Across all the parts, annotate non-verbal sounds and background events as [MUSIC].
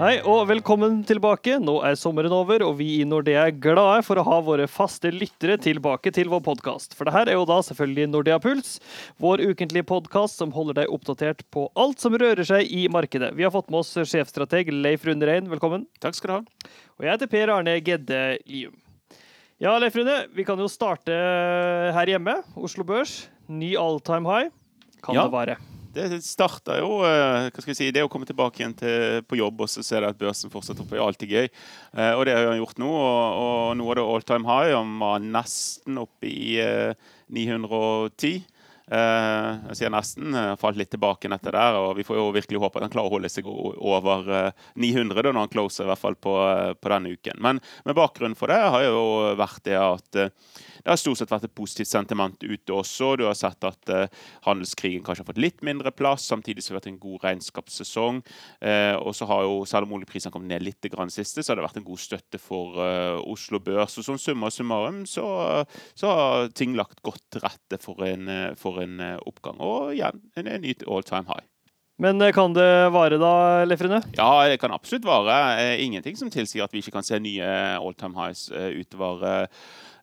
Hei og velkommen tilbake. Nå er sommeren over, og vi i Nordea er glade for å ha våre faste lyttere tilbake til vår podkast. For det her er jo da selvfølgelig Nordea Puls, vår ukentlige podkast som holder deg oppdatert på alt som rører seg i markedet. Vi har fått med oss sjefstrateg Leif Rune Rein, velkommen. Takk skal du ha. Og jeg heter Per Arne Gedde Lium. Ja, Leif Rune, vi kan jo starte her hjemme. Oslo Børs, ny all time high. Kan Ja. det være? Det starta jo eh, hva skal jeg si, Det å komme tilbake igjen til, på jobb og så se at børsen fortsetter opp, er alltid gøy. Eh, og det har han gjort nå. Og, og nå er det all time high. Han var nesten oppe i eh, 910. Eh, jeg sier nesten. Falt litt tilbake etter der. og Vi får jo virkelig håpe at han klarer å holde seg over eh, 900 da, når han closer, i hvert fall på, på denne uken. Men, men bakgrunnen for det har jo vært det at det har stort sett vært et positivt sentiment ute også. Du har sett at eh, handelskrigen kanskje har fått litt mindre plass, samtidig som det har vært en god regnskapssesong. Eh, og så har jo, selv om oljeprisene kom ned litt grann siste, så har det vært en god støtte for eh, Oslo Børs. Og sånn summa summarum så, så har ting lagt godt til rette for en, for en oppgang. Og igjen en, en ny all time high. Men kan det vare da, Lefrene? Ja, det kan absolutt vare. Ingenting som tilsier at vi ikke kan se nye all time highs utover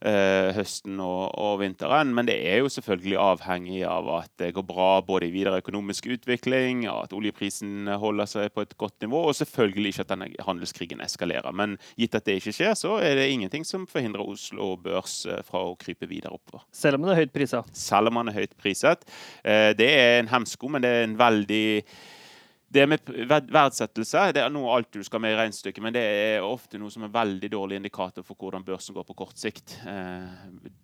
høsten og, og vinteren. Men det er jo selvfølgelig avhengig av at det går bra både i videre økonomisk utvikling, at oljeprisen holder seg på et godt nivå, og selvfølgelig ikke at denne handelskrigen eskalerer. Men gitt at det ikke skjer, så er det ingenting som forhindrer Oslo Børs eh, fra å krype videre oppover Selv om det er høyt priset? selv om han er høyt priset. Eh, Det er en hemsko, men det er en veldig det med verdsettelse det er noe alt du skal med i regnestykket, men det er ofte noe som er veldig dårlig indikator for hvordan børsen går på kort sikt. Eh,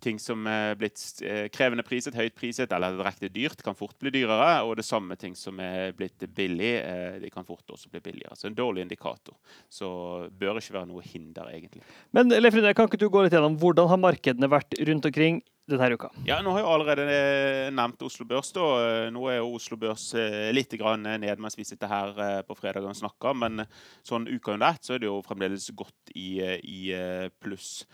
ting som er blitt eh, krevende priset, høyt priset eller direkte dyrt, kan fort bli dyrere. Og det samme ting som er blitt billig, eh, de kan fort også bli billigere. Så en dårlig indikator. Så bør ikke være noe hinder, egentlig. Men Leif Rune, kan ikke du gå litt gjennom hvordan har markedene vært rundt omkring denne uka? Ja, nå har jeg allerede eh, nevnt Oslo Børs. da. Eh, Nå er Oslo Børs eh, litt ned mens vi sitter her på fredag og snakker, men sånn uka under ett så er det jo fremdeles godt i, i pluss.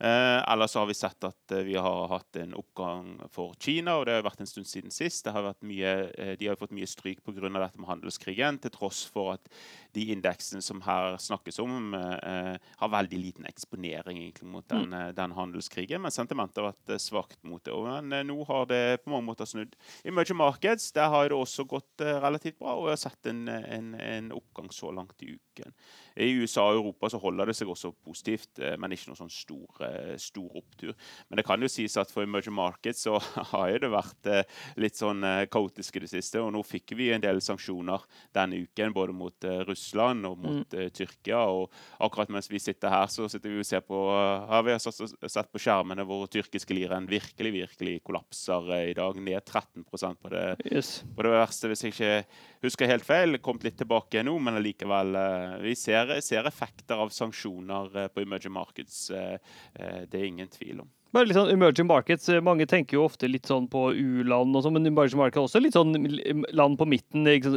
Eh, ellers har vi sett at eh, vi har hatt en oppgang for Kina, og det har vært en stund siden sist. Det har mye, eh, de har fått mye stryk pga. dette med handelskrigen, til tross for at de indeksene som her snakkes om, eh, har veldig liten eksponering egentlig mot den, mm. den handelskrigen. Men sentimentet har vært eh, svakt mot det. Og, men nå har det på mange måter snudd. Emerging markets der har det også gått relativt bra, og jeg har sett en, en, en oppgang så langt i uken. I USA og Europa så holder det seg også positivt, men ikke noe sånn stor, eh, stor opptur. Men det kan jo sies at for emerging markets så [LAUGHS] har jo det vært eh, litt sånn eh, kaotisk i det siste. Og nå fikk vi en del sanksjoner denne uken, både mot eh, Russland og mot mm. Tyrkia. Og akkurat mens vi sitter her, så sitter vi og ser på eh, har vi sett, sett på skjermene hvor tyrkiske liren virkelig, virkelig kollapser eh, i dag. Ned 13% på det Yes. på det verste, hvis jeg ikke husker helt feil, kommet litt tilbake nå, men allikevel eh, Vi ser, ser effekter av sanksjoner eh, på emerging markets. Eh, Det er ingen tvil om. Bare litt sånn emerging markets. eh, Mange tenker jo ofte litt sånn på u-land og sånn, men emerging markets er også litt sånn land på midten. Liksom.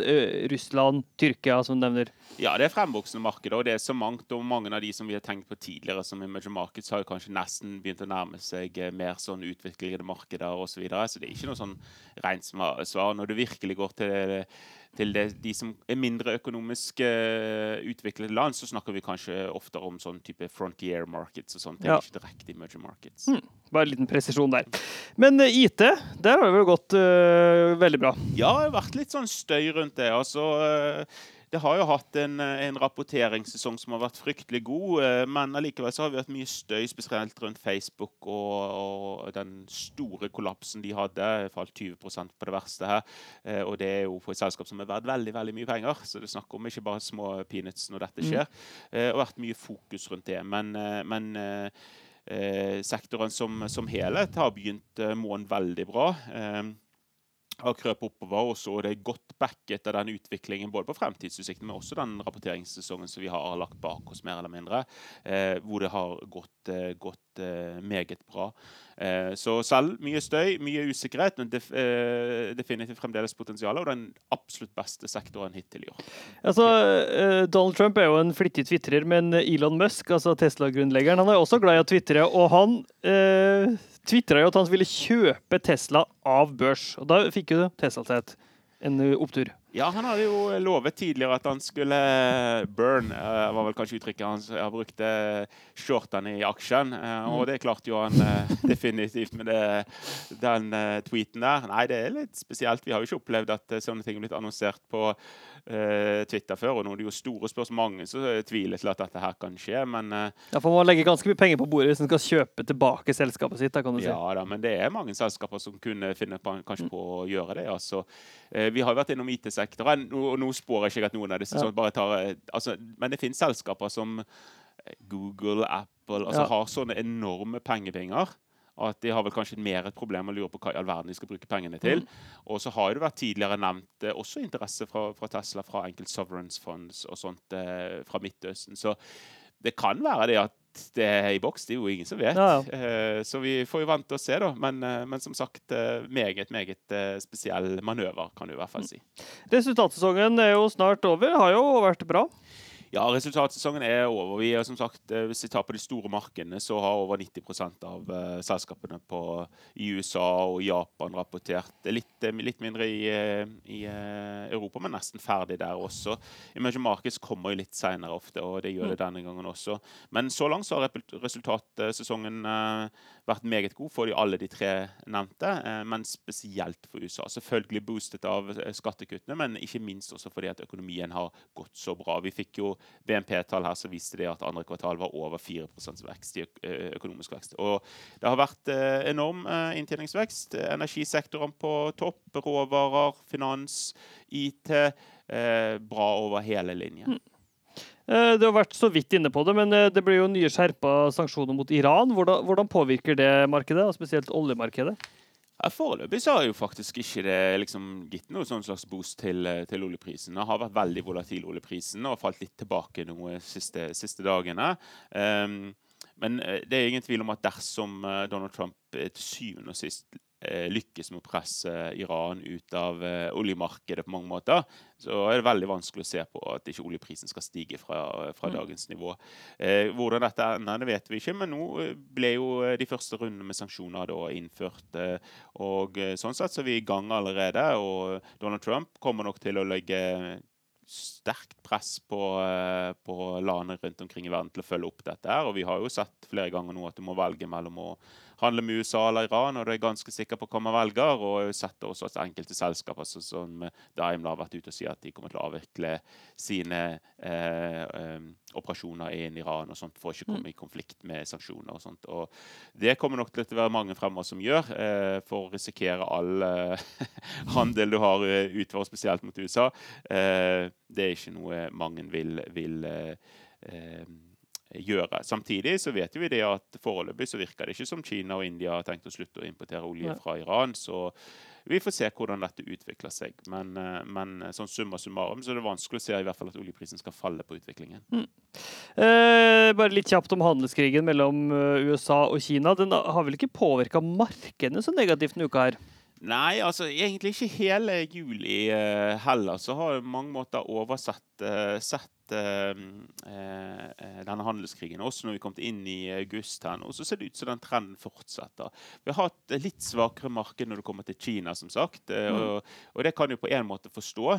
Russland, Tyrkia, som du nevner. Ja, det er fremvoksende markeder, og det er så mangt. Og mange av de som vi har tenkt på tidligere som emerging markets, har jo kanskje nesten begynt å nærme seg mer sånn utviklede markeder osv. Så, videre. så det er ikke noe sånn rent svar. Når du virkelig går til, til det, de som er mindre økonomisk uh, utviklede land, så snakker vi kanskje oftere om sånn type frontier markets og sånt. Ja. ikke direkte emerging markets. Bare en liten presisjon der. Men uh, IT, der har det vel gått uh, veldig bra. Ja, det har vært litt sånn støy rundt det. Altså, eh, det har jo hatt en, eh, en rapporteringssesong som har vært fryktelig god, eh, men allikevel så har vi hatt mye støy, spesielt rundt Facebook og, og den store kollapsen de hadde. Falt 20 på det verste her. Eh, Og det er jo for et selskap som er verdt veldig veldig mye penger. Så det er snakk om ikke bare små peanuts når dette skjer. Mm. Og vært mye fokus rundt det. Men, men sektoren som, som helhet har begynt måneden veldig bra. Har krøpet oppover, og så er godt backet av den utviklingen både på fremtidsutsiktene, men også den rapporteringssesongen som vi har lagt bak oss, mer eller mindre, eh, hvor det har gått, eh, gått eh, meget bra. Eh, så selv mye støy, mye usikkerhet, men def, eh, definitivt fremdeles potensial, og den absolutt beste sektoren hittil i år. Altså, eh, Donald Trump er jo en flittig tvitrer, men Elon Musk, altså Tesla-grunnleggeren, han er også glad i å tvitre. Og han tvitra jo at han ville kjøpe Tesla av børs. Og da fikk jo Tesla seg en eh, opptur. Ja, han hadde jo lovet tidligere at han skulle burn, uh, var vel kanskje uttrykket han brukte brukt, shortene i aksjen. Og det klarte jo han [LAUGHS] definitivt med det, den tweeten der. Nei, det er litt spesielt. Vi har jo ikke opplevd at sånne ting har blitt annonsert på Twitter før. Og nå er det jo store spørsmål. Mange som tviler til at dette her kan skje, men Ja, for man legger ganske mye penger på bordet hvis man skal kjøpe tilbake selskapet sitt. Da, kan du si. Ja da, men det er mange selskaper som kunne finne på, kanskje på å gjøre det. altså. Vi har vært innom IT-sektoren. og nå spår jeg ikke at noen av disse ja. sånn bare tar altså, Men det finnes selskaper som Google, Apple altså ja. har sånne enorme pengepenger at de har vel kanskje mer et problem å lure på hva i all verden de skal bruke pengene til. Mm. Og så har det vært tidligere nevnt eh, også interesse fra, fra, Tesla, fra enkelt sovereigns funds og sånt eh, fra Midtøsten. Så det kan være det at det er i boks. Det er jo ingen som vet. Ja, ja. Eh, så vi får jo vente og se, da. Men, eh, men som sagt, eh, meget, meget eh, spesiell manøver, kan du i hvert fall mm. si. Resultatsesongen er jo snart over. Har jo vært bra. Ja, resultatsesongen er over. Vi er som sagt, eh, Hvis vi tar på de store markedene, så har over 90% av uh, selskapene på, i USA og Japan rapportert. Er litt, eh, litt mindre i, i uh, Europa, men nesten ferdig der også. Emerging Markets kommer jo litt seinere ofte, og det gjør det mm. denne gangen også. Men så langt så har resultatsesongen uh, vært meget god for de, alle de tre nevnte, men spesielt for USA. Selvfølgelig boostet av skattekuttene, men ikke minst også fordi at økonomien har gått så bra. Vi fikk jo BNP-tall her så viste det at andre kvartal var over 4 vekst i økonomisk vekst. Og det har vært eh, enorm eh, inntjeningsvekst. Energisektoren på topp, råvarer, finans, IT. Eh, bra over hele linjen. Mm. Du har vært så vidt inne på det, men det blir jo nye skjerpa sanksjoner mot Iran. Hvordan, hvordan påvirker det markedet, og spesielt oljemarkedet? Ja, Foreløpig så har jo faktisk ikke det liksom gitt noe sånn slags boost til, eh, til oljeprisen. Det har vært veldig volatil oljeprisen og falt litt tilbake noe siste, siste dagene. Um, men eh, det er ingen tvil om at dersom eh, Donald Trump til syvende og sist Eh, lykkes med å presse Iran ut av eh, oljemarkedet på mange måter, så er det veldig vanskelig å se på at ikke oljeprisen skal stige fra, fra mm. dagens nivå. Eh, hvordan dette ender, det vet vi ikke, men nå ble jo de første rundene med sanksjoner da innført. og Sånn sett så er vi i gang allerede, og Donald Trump kommer nok til å legge sterkt press på, på landene rundt omkring i verden til å følge opp dette. her, og Vi har jo sett flere ganger nå at du må velge mellom å handler med USA eller Iran, og du er ganske sikker på hva man velger. Og jeg har sett også at enkelte selskaper altså, som Daimler har vært ute og sier at de kommer til å avvikle sine eh, eh, operasjoner i Iran og sånt, for å ikke komme mm. i konflikt med sanksjoner. og sånt. Og det kommer nok til å være mange fremover som gjør, eh, for å risikere all [LAUGHS] handel du har eh, utover, spesielt mot USA. Eh, det er ikke noe mange vil, vil eh, gjøre. Samtidig så vet vi det at foreløpig så virker det ikke som Kina og India har tenkt å slutte å importere olje fra Iran. Så vi får se hvordan dette utvikler seg. Men, eh, men sånn summa summarum så er det vanskelig å se i hvert fall at oljeprisen skal falle på utviklingen. Mm. Eh, bare litt kjapt om handelskrigen mellom eh, USA og Kina. Den har vel ikke påvirka markedene så negativt denne uka her? Nei, altså egentlig ikke hele juli uh, heller. Så har mange måter oversett uh, sett uh, denne handelskrigen. Også når vi kom inn i august her nå, så ser det ut som den trenden fortsetter. Vi har hatt litt svakere marked når det kommer til Kina, som sagt. Mm. Og, og, det kan du på en måte forstå,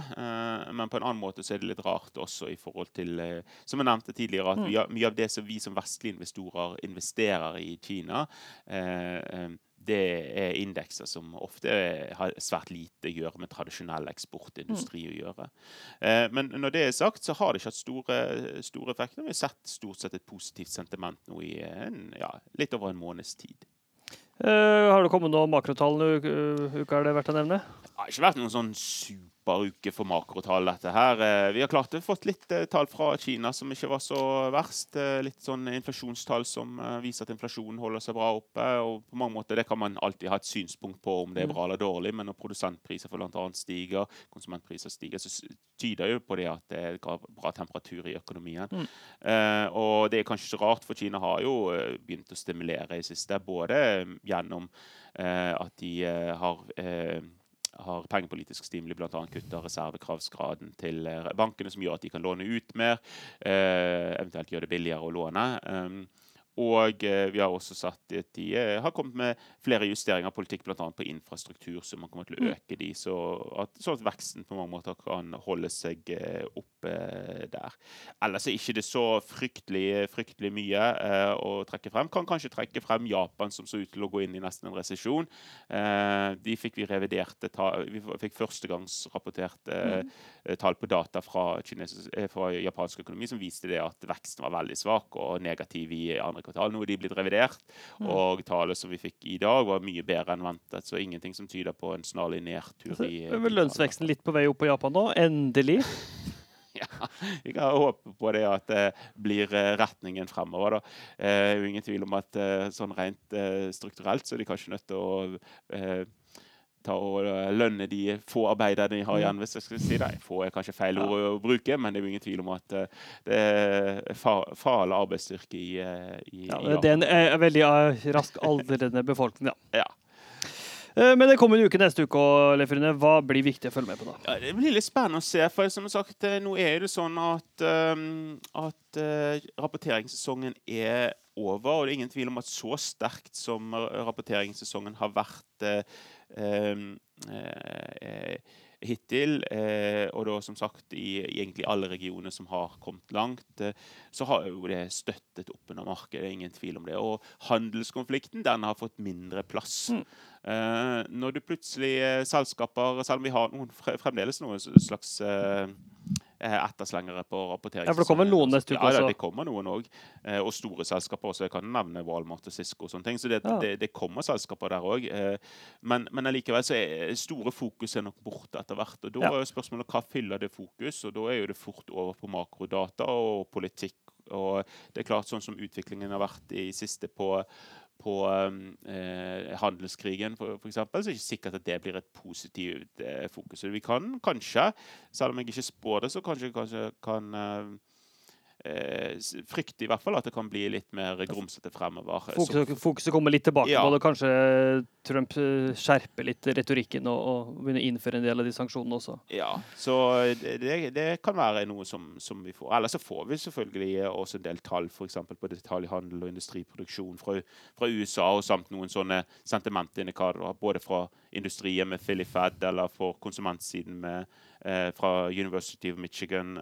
men på en annen måte så er det litt rart også i forhold til Som jeg nevnte tidligere, at mm. mye av det som vi som vestlige investorer investerer i Kina det er indekser som ofte har svært lite å gjøre med tradisjonell eksportindustri å gjøre. Eh, men når det er sagt, så har det ikke hatt store, store effekter. Vi har sett stort sett et positivt sentiment nå i en, ja, litt over en måneds tid. Uh, har det kommet noen makrotall denne uka, er det verdt å nevne? Det har ikke vært noen sånn super uke for makrotall, dette her. Eh, vi har klart å fått litt eh, tall fra Kina som ikke var så verst. Eh, litt sånn inflasjonstall som viser at inflasjonen holder seg bra oppe. og på mange måter Det kan man alltid ha et synspunkt på om det er mm. bra eller dårlig, men når produsentpriser for bl.a. stiger, konsumentpriser stiger, så tyder jo på det at det er bra temperatur i økonomien. Mm. Og det er kanskje ikke rart, for Kina har jo begynt å stimulere i siste, både gjennom at de har har pengepolitisk stimuli bl.a. kutta reservekravsgraden til eh, bankene, som gjør at de kan låne ut mer, eh, eventuelt gjøre det billigere å låne. Og eh, vi har også satt at de eh, har kommet med flere justeringer av politikk, bl.a. på infrastruktur, så man kommer til å Mm. øke de, så at, så at veksten på mange måter kan holde seg eh, oppe der. Ellers er ikke det så fryktelig, fryktelig mye eh, å trekke frem. Kan kanskje trekke frem Japan, som så ut til å gå inn i nesten en resesjon. Eh, de fikk vi reviderte ta Vi fikk førstegangsrapporterte eh, tall på data fra, fra japansk økonomi som viste det at veksten var veldig svak og negativ i andre kvartal. Nå er de blitt revidert, og tallet som vi fikk i dag, var mye bedre enn ventet. Så ingenting som tyder på en snarlig nedtur i... i er lønnsveksten litt på vei opp på Japan nå. Endelig. [LAUGHS] Ja, vi kan håpe på det at det blir eh, retningen fremover. Da. Eh, Det er jo ingen tvil om at eh, sånn rent eh, strukturelt så er de kanskje nødt til å eh, ta og eh, lønne de få arbeiderne de har igjen, hvis jeg skal si det. Få er kanskje feil ord å bruke, men det er jo ingen tvil om at eh, det er fa- farlig arbeidsstyrke i, eh, i, Ja, i det er en veldig rask aldrende befolkning, ja. Ja. Men det kommer en uke neste uke, og Leif hva blir viktig å følge med på da? Ja, det blir litt spennende å se. For som sagt, nå er det sånn at, at rapporteringssesongen er over. Og det er ingen tvil om at så sterkt som rapporteringssesongen har vært hittil, eh, og da som sagt i, egentlig alle regioner som har kommet langt, eh, så har jo det støttet opp under markedet. Ingen tvil om det. Og handelskonflikten den har fått mindre plass. Mm. Eh, når du plutselig eh, selskaper, selv om vi har noen, fremdeles noen slags eh, eh, etterslengere på rapportering. Ja, for det kommer noen neste uke også. Ja, det kommer noen òg. Eh, og store selskaper også. Jeg kan nevne Walmart og Cisco og sånne ting. Så det, Ja. det, det kommer selskaper der òg. Eh, men, men allikevel så er store fokus er nok borte etter hvert. Og da Ja. er jo spørsmålet hva fyller det fokus? Og da er jo det fort over på makrodata og politikk. Og det er klart, sånn som utviklingen har vært i siste på på eh, handelskrigen, eksempel, så er det ikke sikkert at det blir et positivt eh, fokus. Vi kan kanskje, selv om jeg ikke spår det, så kanskje, kanskje kan eh, eh, s- frykte i hvert fall at det kan bli litt mer grumsete fremover. Fokuset, fokuset kommer litt tilbake Ja. på det. Kanskje Trump eh, skjerper litt retorikken og, og begynner å innføre en del av de sanksjonene også. Ja, så det, det, kan være noe som, som vi får. Ellers så får vi selvfølgelig også en del tall f.eks. på detaljhandel og industriproduksjon fra, fra USA, og samt noen sånne sentimentindikatorer både fra industrien med Philly Fed eller for konsumentsiden med, fra University of Michigan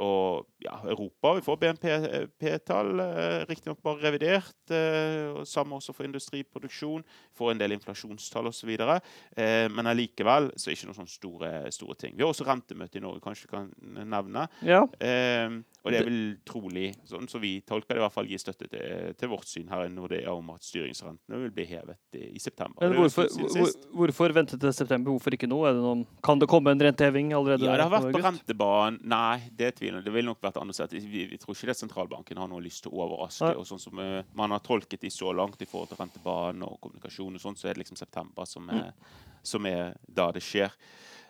og ja, Europa. Vi får BNP-tall, eh, riktignok bare revidert. Eh, og Samme også for industriproduksjon. Får en del inflasjonstall osv. Eh, men allikevel så er det ikke noen sånne store, store ting. Vi har også rentemøte i Norge, kanskje du kan nevne. Ja, Eh, og det er vel trolig, sånn som vi tolker det, i hvert fall gi støtte til, til vårt syn her i Nordea om at styringsrentene vil bli hevet i, i september. Men hvorfor, siden hvor, sist. hvorfor vente til september? Hvorfor ikke nå? Er det noen, kan det komme en renteheving allerede? Ja, det har vært på rentebanen. Nei, det tviler jeg. Det vil nok vært annonsert. Vi, vi tror ikke det sentralbanken har noe lyst til å overraske. Nei. og sånn som uh, Man har tolket de så langt i forhold til rentebanen og kommunikasjon, og sånn, så er det liksom september som er, som er da det skjer.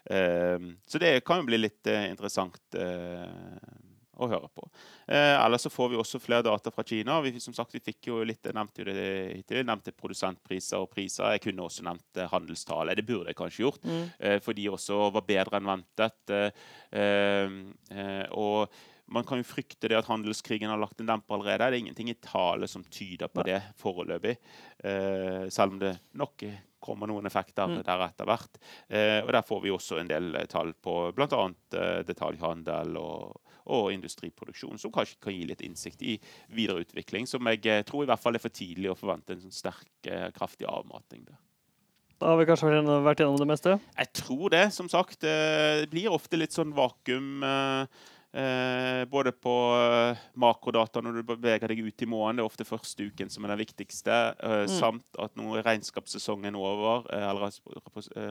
Uh, så det kan jo bli litt uh, interessant eh, å høre på. Eh, ellers så får vi også flere data fra Kina. Vi, som sagt, vi fikk jo litt, jeg nevnte jo det hittil, jeg nevnte produsentpriser og priser. Jeg kunne også nevnt eh. Det burde jeg kanskje gjort, Mm. eh, for de også var bedre enn ventet. Eh, eh, og man kan jo frykte det at handelskrigen har lagt en demper allerede. Det er ingenting i tale som tyder på det foreløpig. Eh, selv om det nok kommer noen effekter Mm. der etter hvert. Eh, og der får vi også en del tall på bl.a. Eh, detaljhandel og, og industriproduksjon, som kanskje kan gi litt innsikt i videre utvikling, som jeg eh, tror i hvert fall er for tidlig å forvente en sånn sterk, eh, kraftig avmating der. Da har vi kanskje vært gjennom- det meste? Jeg tror det, som sagt. eh, Det blir ofte litt sånn vakuum. eh, både på makrodata når du beveger deg ut i måneden. Det er ofte første uken som er den viktigste. eh, Samt at nå er regnskapssesongen over, eh, eller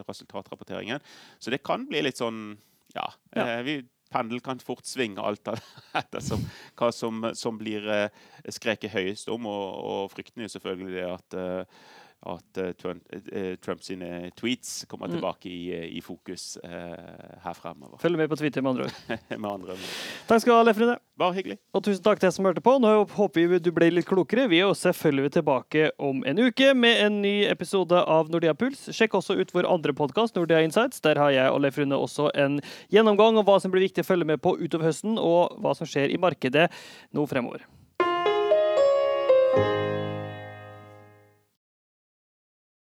resultatrapporteringen. Så det kan bli litt sånn Ja. Ja. vi Pendel kan fort svinge alt av- [LAUGHS] ettersom hva som, som blir eh, skreket høyest om. Og, og frykten er selvfølgelig det at eh, at eh, Trump, eh, Trump sine tweets kommer Mm. tilbake i, i fokus eh, her fremover. Følg med på Twitter, med andre ord. [LAUGHS] Med andre ord. Takk skal du ha, Leif Rune. Bare hyggelig. Og tusen takk til deg som hørte på. Nå håper vi du ble litt klokere. Vi er jo selvfølgelig tilbake om en uke med en ny episode av Nordea Puls. Sjekk også ut vår andre podkast, Nordea Insights. Der har jeg og Leif Rune også en gjennomgang av hva som blir viktig å følge med på utover høsten, og hva som skjer i markedet nå fremover.